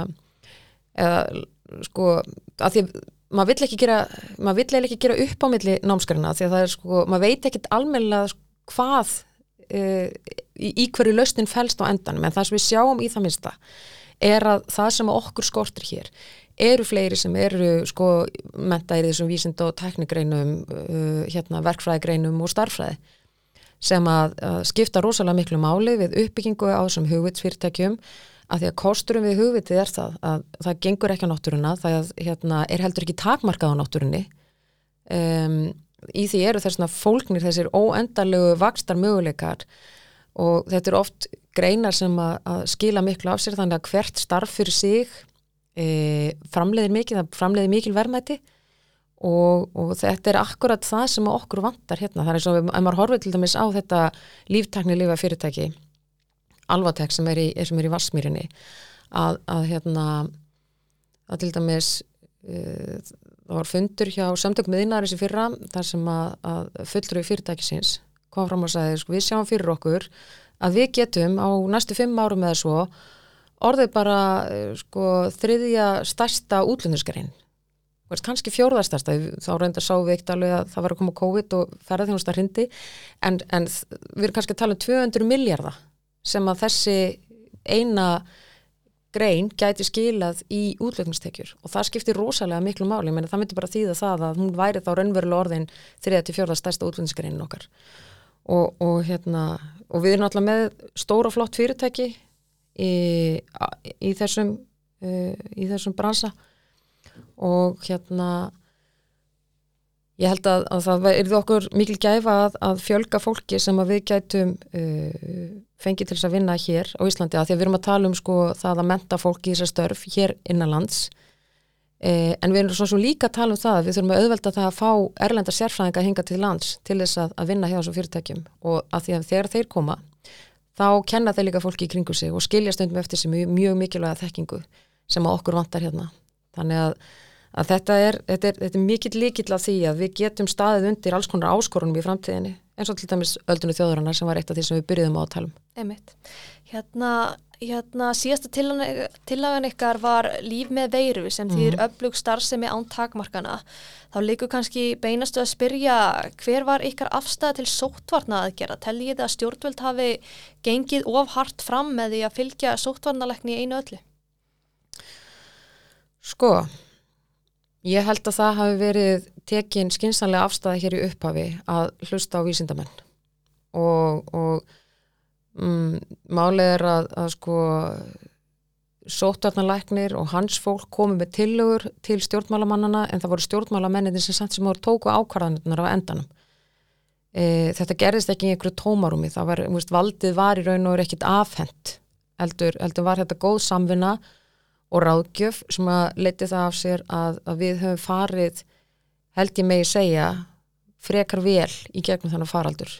eða sko að því maður vill ekki gera maður vill ekki gera upp á milli námskarina því að það er sko, maður veit ekkit almennilega hvað uh, í, í hverju lausnin fælst á endanum en það sem við sjáum í það minsta er að það sem okkur skortir hér eru fleiri sem eru sko mentaðir þessum vísind og teknigreinum uh, hérna verkfræðigreinum og starfræði sem að, að skipta rosalega miklu máli við uppbyggingu á þessum hugvitsfyrirtækjum að því að kosturum við hugvitið er það að það gengur ekki á náttúruna það hérna, er heldur ekki takmarkað á náttúrunni um, í því eru þessna fólknir þessir óendalegu vakstar möguleikar og þetta er oft greinar sem að, að skila miklu af sér þannig að hvert starf fyrir sig e, framleiðir mikil, framleiðir mikil verðmæti og, og þetta er akkurat það sem okkur vantar hérna. Það er og ef maður horfið til dæmis á þetta líftakni lifa fyrirtæki Alvatek sem er í, í Vassmýrinni að, að hérna að til dæmis uh, það var fundur hjá samtökum miðinarins í fyrra þar sem að, að fullur í fyrirtækisins kom fram og sagði sko, við sjáum fyrir okkur að við getum á næstu fimm árum eða svo orðið bara sko, þriðja stærsta útlundurskarinn kannski fjórðarstærsta þá reyndar sá við eitt alveg að það var að koma COVID og ferðarþjónusta hindi en, en við erum kannski að tala um 200 miljardar sem að þessi eina grein gæti skilað í útlöfningstekjur og það skiptir rosalega miklu máli, menn það myndi bara þýða það að hún væri þá raunverulega orðin þriða til fjörða stærsta útlöfningsgreinin okkar. Og, og hérna og við erum alltaf með stóra flott fyrirtæki í, í þessum uh, í þessum bransa. Og hérna ég held að, að það er því okkur mikil gæfa að, að fjölga fólki sem við gætum uh, fengið til þess að vinna hér á Íslandi að því að við erum að tala um sko það að menta fólki í þessar störf hér innanlands eh, en við erum svo sem líka að tala um það að við þurfum að auðvelda það að fá erlenda sérfræðinga að hinga til lands til þess að, að vinna hjá þessu fyrirtækjum. Og að því að þegar þeir koma þá kenna þeir líka fólki í kringu sig og skilja stundum eftir sig mjög, mjög mikilvæga þekkingu sem okkur vantar hérna. Þannig að, að þetta er, þetta er, þetta er mikill líkill af því að við getum staðið undir alls konar áskorunum í framtíðinni eins og til dæmis öldunni þjóðurinnar sem var eitt af því sem við byrjuðum á að tala um. Einmitt. Hérna, hérna síðasta tillagan ykkar var líf með veiru sem mm. þýr öflug starfsemi án takmarkana. Þá líku kannski beinastu að spyrja hver var ykkar afstæða til sóttvarna aðgerða? Telliði að stjórnvöld hafi gengið of hart fram með því að fylgja sóttvarnalekni í einu öllu? Sko, ég held að það hafi verið tekin skinsanlega afstæði hér í upphafi að hlusta á vísindamenn. Og, og mm, málið er að, að sko sótarnalæknir og hans fólk komið með tillögur til stjórnmálamannana en það voru stjórnmálamennin sem samt sem voru tóku ákvarðanirnar á endanum. E, þetta gerðist ekki í einhverju tómarúmi það var, veist, valdið var í raun og er ekkit afhent eldur, eldur var þetta góð samvinna og ráðgjöf sem að leiti það af sér að, að við höfum farið held ég megi segja frekar vel í gegnum þannig faraldur.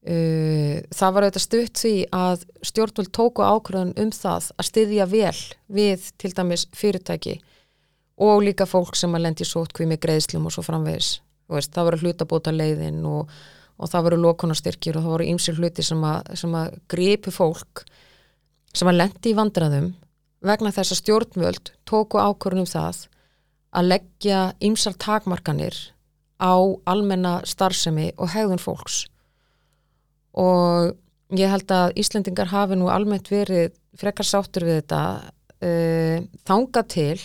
Uh, það var auðvitað stutt því að stjórnvöld tóku ákvörðun um það að styðja vel við til dæmis fyrirtæki og líka fólk sem að lendi sótkví með greiðslum og svo framvegis. Veist, það voru hlutabóta leiðin og, og það voru lokunastyrkir og það voru ýmsir hluti sem að, að gripu fólk sem að lendi í vandraðum vegna þess að stjórnvöld tóku ákvörðun um það að leggja ýmsar takmarkanir á almenna starfsemi og hegðun fólks. Og ég held að Íslendingar hafi nú almennt verið frekar sáttur við þetta uh, þanga til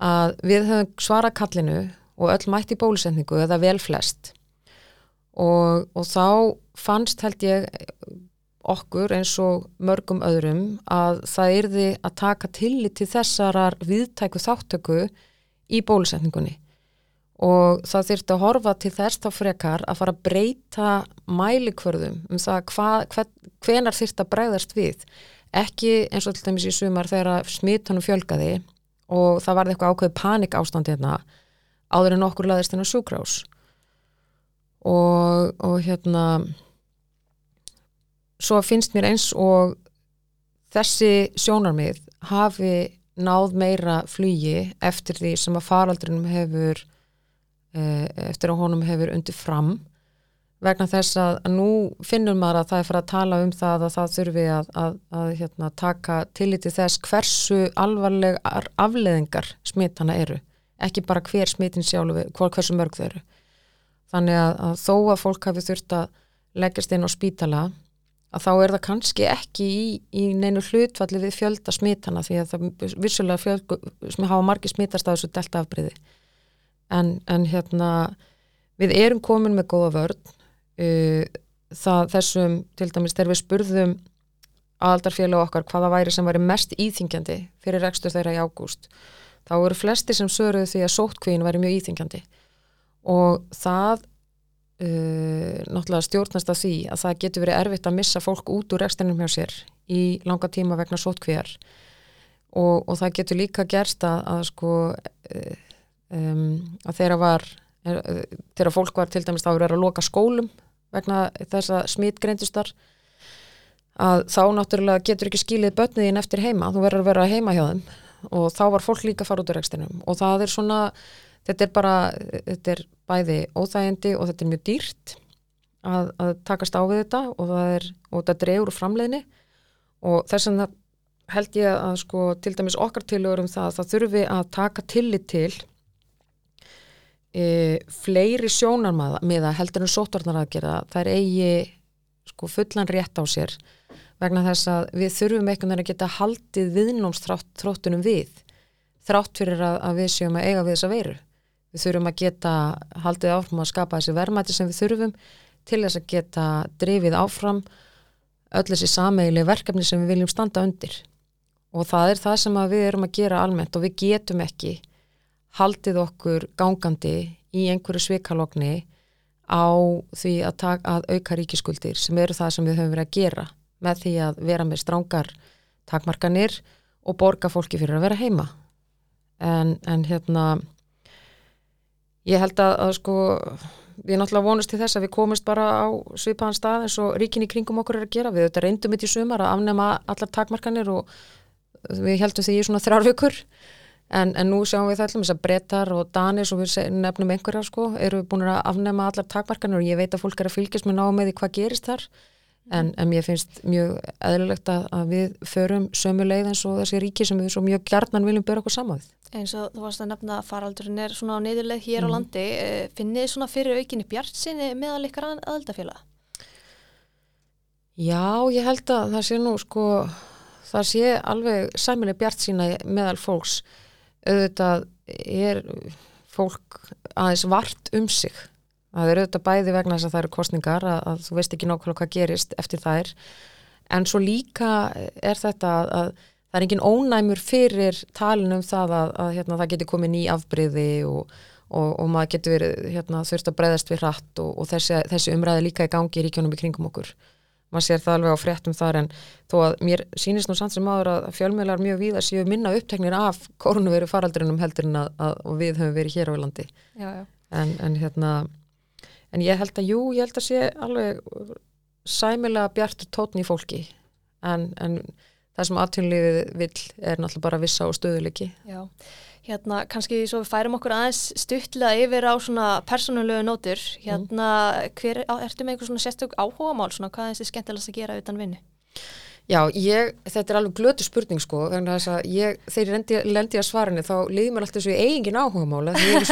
að við höfum svara kallinu og öll mætt í bólusendingu eða vel flest. Og, og þá fannst held ég okkur eins og mörgum öðrum að það yrði að taka tillit til þessarar viðtæku þáttöku í bólusendingunni og það þurfti að horfa til þess þá frekar að fara að breyta mælikvörðum um það hva, hven, hvenar þurfti að bregðast við. Ekki eins og dæmis í sumar þegar smittunum fjölgaði og það varði eitthvað ákveð panik ástandi hérna áður en okkur laðist hennar sjúkrás og, og hérna svo finnst mér eins og þessi sjónarmið hafi náð meira flugi eftir því sem að faraldrinum hefur Eh, eftir að honum hefur undir fram vegna þess að nú finnum maður að það er fyrir að tala um það að það þurfi að, að, að hérna, taka tilliti þess hversu alvarlegar afleðingar smittana eru ekki bara hver smittin sjálf hversu mörg þau eru. Þannig að, að þó að fólk hafi þurft að leggjast inn á spítala að þá er það kannski ekki í, í neinu hlutvalli við fjölda smittana því að það vissulega fjöld sem hafa margi smittast á þessu delta afbríði en, en hérna við erum komin með góða vörn uh, það þessum til dæmis þegar við spurðum aldarfélag okkar hvaða væri sem væri mest íþingjandi fyrir rekstur þeirra í ágúst þá eru flesti sem söruðu því að sótkvíðin væri mjög íþingjandi og það uh, náttúrulega stjórnast að því að það getur verið erfitt að missa fólk út úr rekstinum hjá sér í langa tíma vegna sótkvíðar og, og það getur líka gerst að, að sko um, að þeirra var þeirra fólk var til dæmis þá verið að loka skólum vegna þess að smitt greindustar að þá náttúrulega getur ekki skilið börniðin eftir heima, þú verður að vera heima hjá þeim. Og þá var fólk líka að fara út úr rekstinum og það er svona, þetta er bara þetta er bæði óþægindi og þetta er mjög dýrt að, að takast á við þetta og það er og þetta drefur framleiðni. Og þess að held ég að sko til dæmis okkar tilögur um það að það þurfi að taka tillit til e, fleiri sjónarmiða heldur en sótvarnar að gera þær eigi sko, fullan rétt á sér vegna þess að við þurfum einhvern veginn að geta haldið viðnámsþróttunum við þrátt fyrir að, að við séum að eiga við þessa veiru við þurfum að geta haldið áfram að skapa þessi verðmæti sem við þurfum til þess að geta drifið áfram öll þessi sameigli verkefni sem við viljum standa undir. Og það er það sem við erum að gera almennt og við getum ekki haldið okkur gangandi í einhverju svikalogni á því að, taka, að auka ríkiskuldir sem eru það sem við höfum verið að gera með því að vera með strángar takmarkanir og borga fólki fyrir að vera heima. En, en hérna ég held að, að sko við náttúrulega vonast til þess að við komist bara á svipaðan stað eins og ríkin í kringum okkur er að gera. Við þetta reyndum mitt í sumar að afnema allar takmarkanir og við heldum því í svona þrjárvíkur En, en nú sjáum við það allum þess að brettar og danis og við nefnum einhverja sko, eru búin að afnema allar takmarkanir og ég veit að fólk er að fylgjast með ná með því hvað gerist þar en, en ég finnst mjög eðlilegt að, að við förum sömu leið eins og þessi ríki sem við svo mjög gjarnan viljum byrja okkur saman við. Eins og þú varst að nefna að faraldurinn er svona á neyðuleið hér mm. á landi, eh, finnið þið svona fyrir aukinni bjart sinni meðal ykkar aðeldafélag? Já, ég held að það sé nú sko, það sé alveg sæmileg bjart sína meðal fólks auðvitað er fólk aðeins vart um sig það er auðvitað bæði vegna þess að það eru kostningar að, að þú veist ekki nákvæmlega hvað gerist eftir þær. En svo líka er þetta að, að það er engin ónæmur fyrir talin um það að, að hérna, það getur komið ný afbreyði og, og, og maður getur verið hérna, þurft að breyðast við hratt og, og þessi, þessi umræði líka í gangi í ríkjónum í kringum okkur. Maður sér það alveg á fréttum þar en þó að mér sínist nú samt sem áður að fjölmjölar mjög víða séu minna uppteknir af koronaviru faraldrinum heldur en að, að við höfum verið hér á landi. Já, já. En, en hérna en ég held að jú, ég held að sé alveg sæmilega bjartur tótni í fólki. En, en það sem aðtjónlífið vill er náttúrulega bara vissa og stöðuleiki Já, hérna kannski svo við færum okkur aðeins stuttlega yfir á svona persónulegu nótur. Hérna, hver, á, ertu með einhver svona sérstök áhuga mál svona, hvað er þessi skemmtilegast að gera utan vinnu? Já, ég, þetta er alveg glötu spurning sko, vegna þess að ég, ég lendi að svarinu þá liði mér alltaf svo í eigin áhuga mála, ég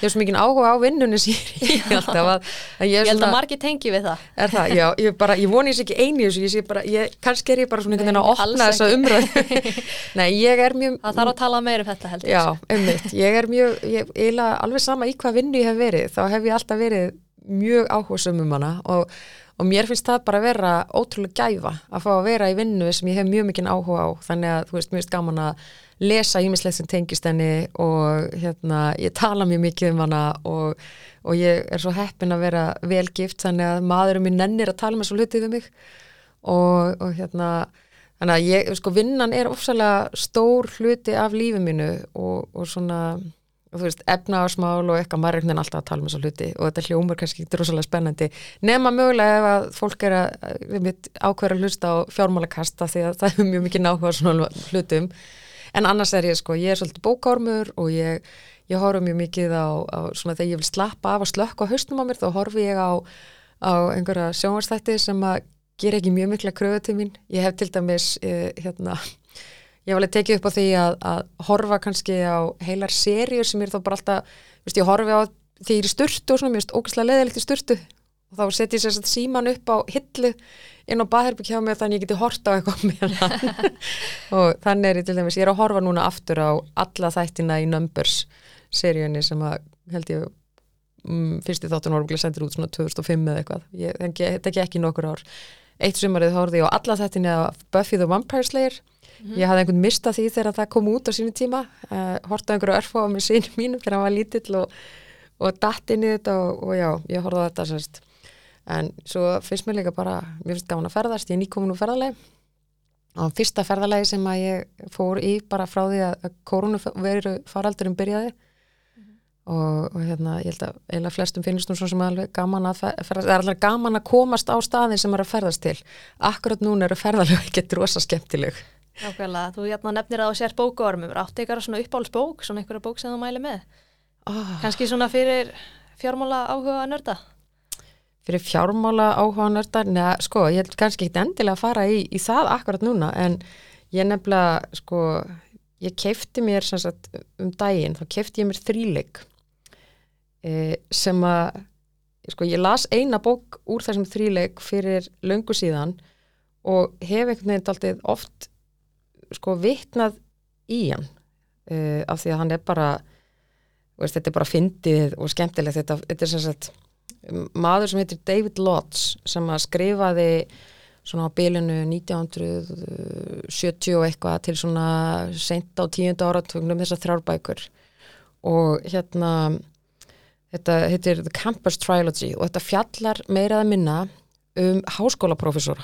hef svo mikið áhuga á vinnunni sír ég alltaf að, að ég, ég held að margir tengi við það. Er það, já, ég bara, ég voni þess ekki eini þessu, ég sé bara, ég, kannski er ég bara svona einhvern veginn að opna þessa umröð Nei, ég er mjög Það þarf að tala meira um þetta heldur Já, ummitt, ég er mjög, ég, eiginlega alveg sama í hvað vinnu ég hef verið, þá hef ég alltaf verið mjög áhuga um hana og og mér finnst það bara að vera ótrúlega gæfa að fá að vera í vinnu sem ég hef mjög mikinn áhuga á. Þannig að þú veist, mér finnst gaman að lesa ímislegt sem tengist henni og hérna, ég tala mjög mikið um hana og, og ég er svo heppin að vera velgift þannig að maðurum minn nennir að tala með svo hlutið um mig. Og, og hérna þannig að ég, sko, vinnan er ofsalega stór hluti af lífið mínu og, og svona og þú veist, efnaðarsmál og eitthvað maður er alltaf að tala um þessu hluti og þetta hljómar kannski ekki drossalega spennandi. Nema mögulega ef að fólk er að ákveða að hlusta á fjármálakasta því að það er mjög mikið náhuga svona hlutum. En annars er ég sko, ég er svolítið bókármur og ég, ég horfa mjög mikið á, á svona þegar ég vil slappa af og slökka á haustum á mér þá horfi ég á, á einhverja sjónvarstætti sem að gera ekki mjög mikla kröðu til mín. Ég hef til dæmis eh, hérna ég var alveg tekið upp á því að, að horfa kannski á heilar serjur sem er þá bara alltaf, veist, ég horfi á því í sturtu og svona, mér finnst ógæslega leðilegt í sturtu. Og þá setjum ég sérstaklega síman upp á hillu inn á baðherbygg hjá mig þannig ég geti horta á eitthvað með hann. Og þannig er ég til dæmis, ég er að horfa núna aftur á alla þættina í Numbers seríunni sem að held ég um, fyrsti voru að sendir út svona 2005 eða eitthvað, ég, þetta ekki ekki nokkur ár. Eitt sumarið horfið ég á alla þættina Buffy the Vampire Slayer Mm. Ég hafði einhvern mista því þegar það kom út á sínu tíma, uh, hortaði einhverju örfá með sínu mínu þegar hann var lítill og, og datt inn í þetta og, og já, ég horfaði þetta sérst. En svo finnst mér líka bara, mér finnst gaman að ferðast, ég er nýkomin úr ferðalegi og fyrsta ferðalegi sem að ég fór í bara frá því að koronaviru faraldurum byrjaði og, og hérna ég held að eiginlega flestum finnst nú svo sem alveg gaman að ferðast, er alveg gaman að komast á staðin sem er að ferðast til. Akkurat núna eru ferðalegi ekki drosa skemmtileg. Nákvæmlega, þú hérna, nefnir að þú sér bókuormum, áttu ykkur svona uppáhaldsbók, svona ykkur bók sem þú mæli með? Oh. Kanski svona fyrir fjármála áhuga nörda? Fyrir fjármála áhuga nörda? Neða, sko, ég held kannski ekki endilega að fara í, í það akkurat núna, en ég nefnilega, sko, ég keifti mér sagt, um daginn, þá keifti ég mér þríleik eh, sem að, sko, ég las eina bók úr þessum þríleik fyrir löngu síðan og hef einhvern veginn oft sko vittnað í hann uh, af því að hann er bara veist, þetta er bara fyndið og skemmtilegt. Þetta, þetta er sem sagt maður sem heitir David Lodge sem að skrifaði svona á bylinu 1970 og eitthvað til svona sent á tíunda áratögnum þessar þrárbækur og hérna þetta heitir The Campus Trilogy og þetta fjallar meiraða minna um háskólaprofessora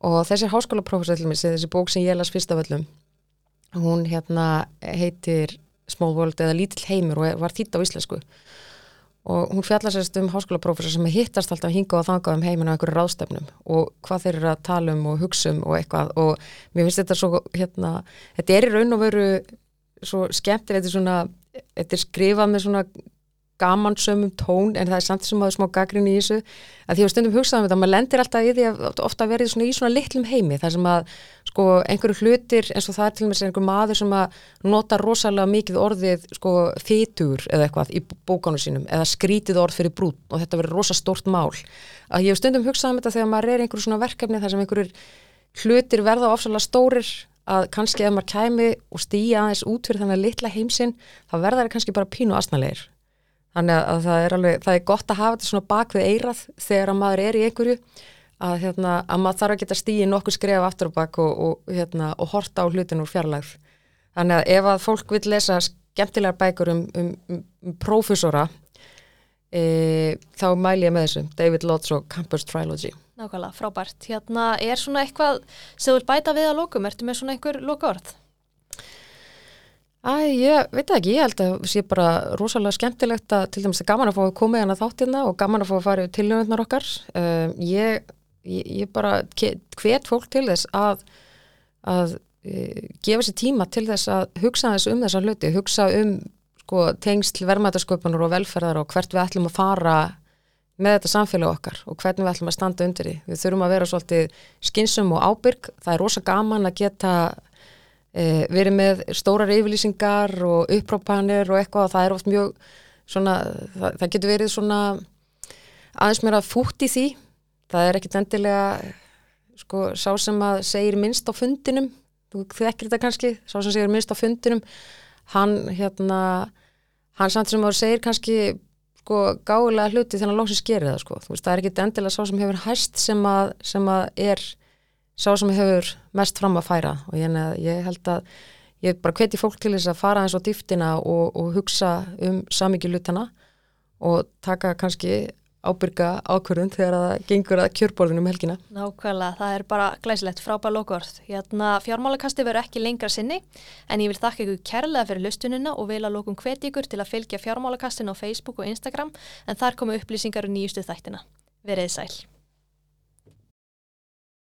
og þessi háskólaprófessor þessi bók sem ég las fyrst af öllum hún hérna heitir Small World eða Lítill heimur og var þýtt á íslensku. Og hún fjallar sérst um háskólaprófessor sem hittast alltaf hinga og þanga um heiminu á einhverju ráðstefnum og hvað þeir eru að tala um og hugsa um og eitthvað. Og mér finnst þetta svo hérna, þetta er í raun og veru svo skemmt, þetta er svona þetta er skrifað með svona gamansömmum tón en það er samt sem að það er smá gagrin í þessu að því að stundum hugsaðum þetta, maður lendir alltaf í því að ofta verið svona í svona litlum heimi þar sem að sko einhverju hlutir eins og það er til og með einhver maður sem að nota rosalega mikið orðið sko þýtur eða eitthvað í bókanu sínum eða skrítið orð fyrir brút og þetta verið rosa stort mál. Að ég hef stundum hugsaðum þetta þegar maður er einhverju svona verkefni þar sem einhverjur hlutir verða ofsalega stórir að kannski ef maður kæmi og stýja aðeins út fyrir þannig litla heimsinn þá verða það kannski bara pínu asnalegir Þannig að það er, alveg, það er gott að hafa þetta svona bak við eirað þegar að maður er í einhverju að, hérna, að maður þarf að geta stíði nokkuð skref aftur og bak og, og, hérna, og horta á hlutin úr fjarlægð. Þannig að ef að fólk vil lesa skemmtilegar bækur um, um, um, prófessora e, þá mæl ég með þessu, David Lodge og Campus Trilogy. Nákvæmlega, frábært. Hérna er svona eitthvað sem vil bæta við að lókum, ertu með svona einhver lókaorð? Æ, ég veit það ekki, ég held að sé bara rosalega skemmtilegt að til dæmis að gaman að fá að koma í hana þáttina og gaman að fá að fara til tilhjóðunar okkar. Um, ég, ég, bara hvet fólk til þess að, að e, gefa sér tíma til þess að hugsa þess um þessa hluti, hugsa um sko, tengsl vermaðarsköpunar og velferðar og hvert við ætlum að fara með þetta samfélag okkar og hvernig við ætlum að standa undir því. Við þurfum að vera svolítið skinsum og ábyrg. Það er rosa gaman að geta e, verið með stórar yfirlýsingar og upprópanir og eitthvað og það er oft mjög svona, það, það getur verið svona aðeins mér að fútt í því. Það er ekkit endilega sko, sá sem að segir minnst á fundinum þú þekkir þetta kannski, sá sem segir minnst á fundinum hann hérna hann samt sem áður segir kannski sko gáðilega hluti þegar hann lóksins gerir það sko, þú veist það er ekkit endilega sá sem hefur hæst sem að, sem að er sá sem hefur mest fram að færa og ég, ég held að ég bara hveti fólk til þess að fara eins á dýftina og, og hugsa um samikið lutana og taka kannski ábyrga ákvörðun þegar það gengur að kjörborðinu um helgina. Nákvæmlega, það er bara glæsilegt frábæð lókvörð. Hérna, fjármálakasti verður ekki lengra sinni en ég vil þakka ykkur kærlega fyrir lustunina og vil að lókum hveti ykkur til að fylgja fjármálakastin á Facebook og Instagram en þar komu upplýsingar og um nýjustu þættina. Verið sæl.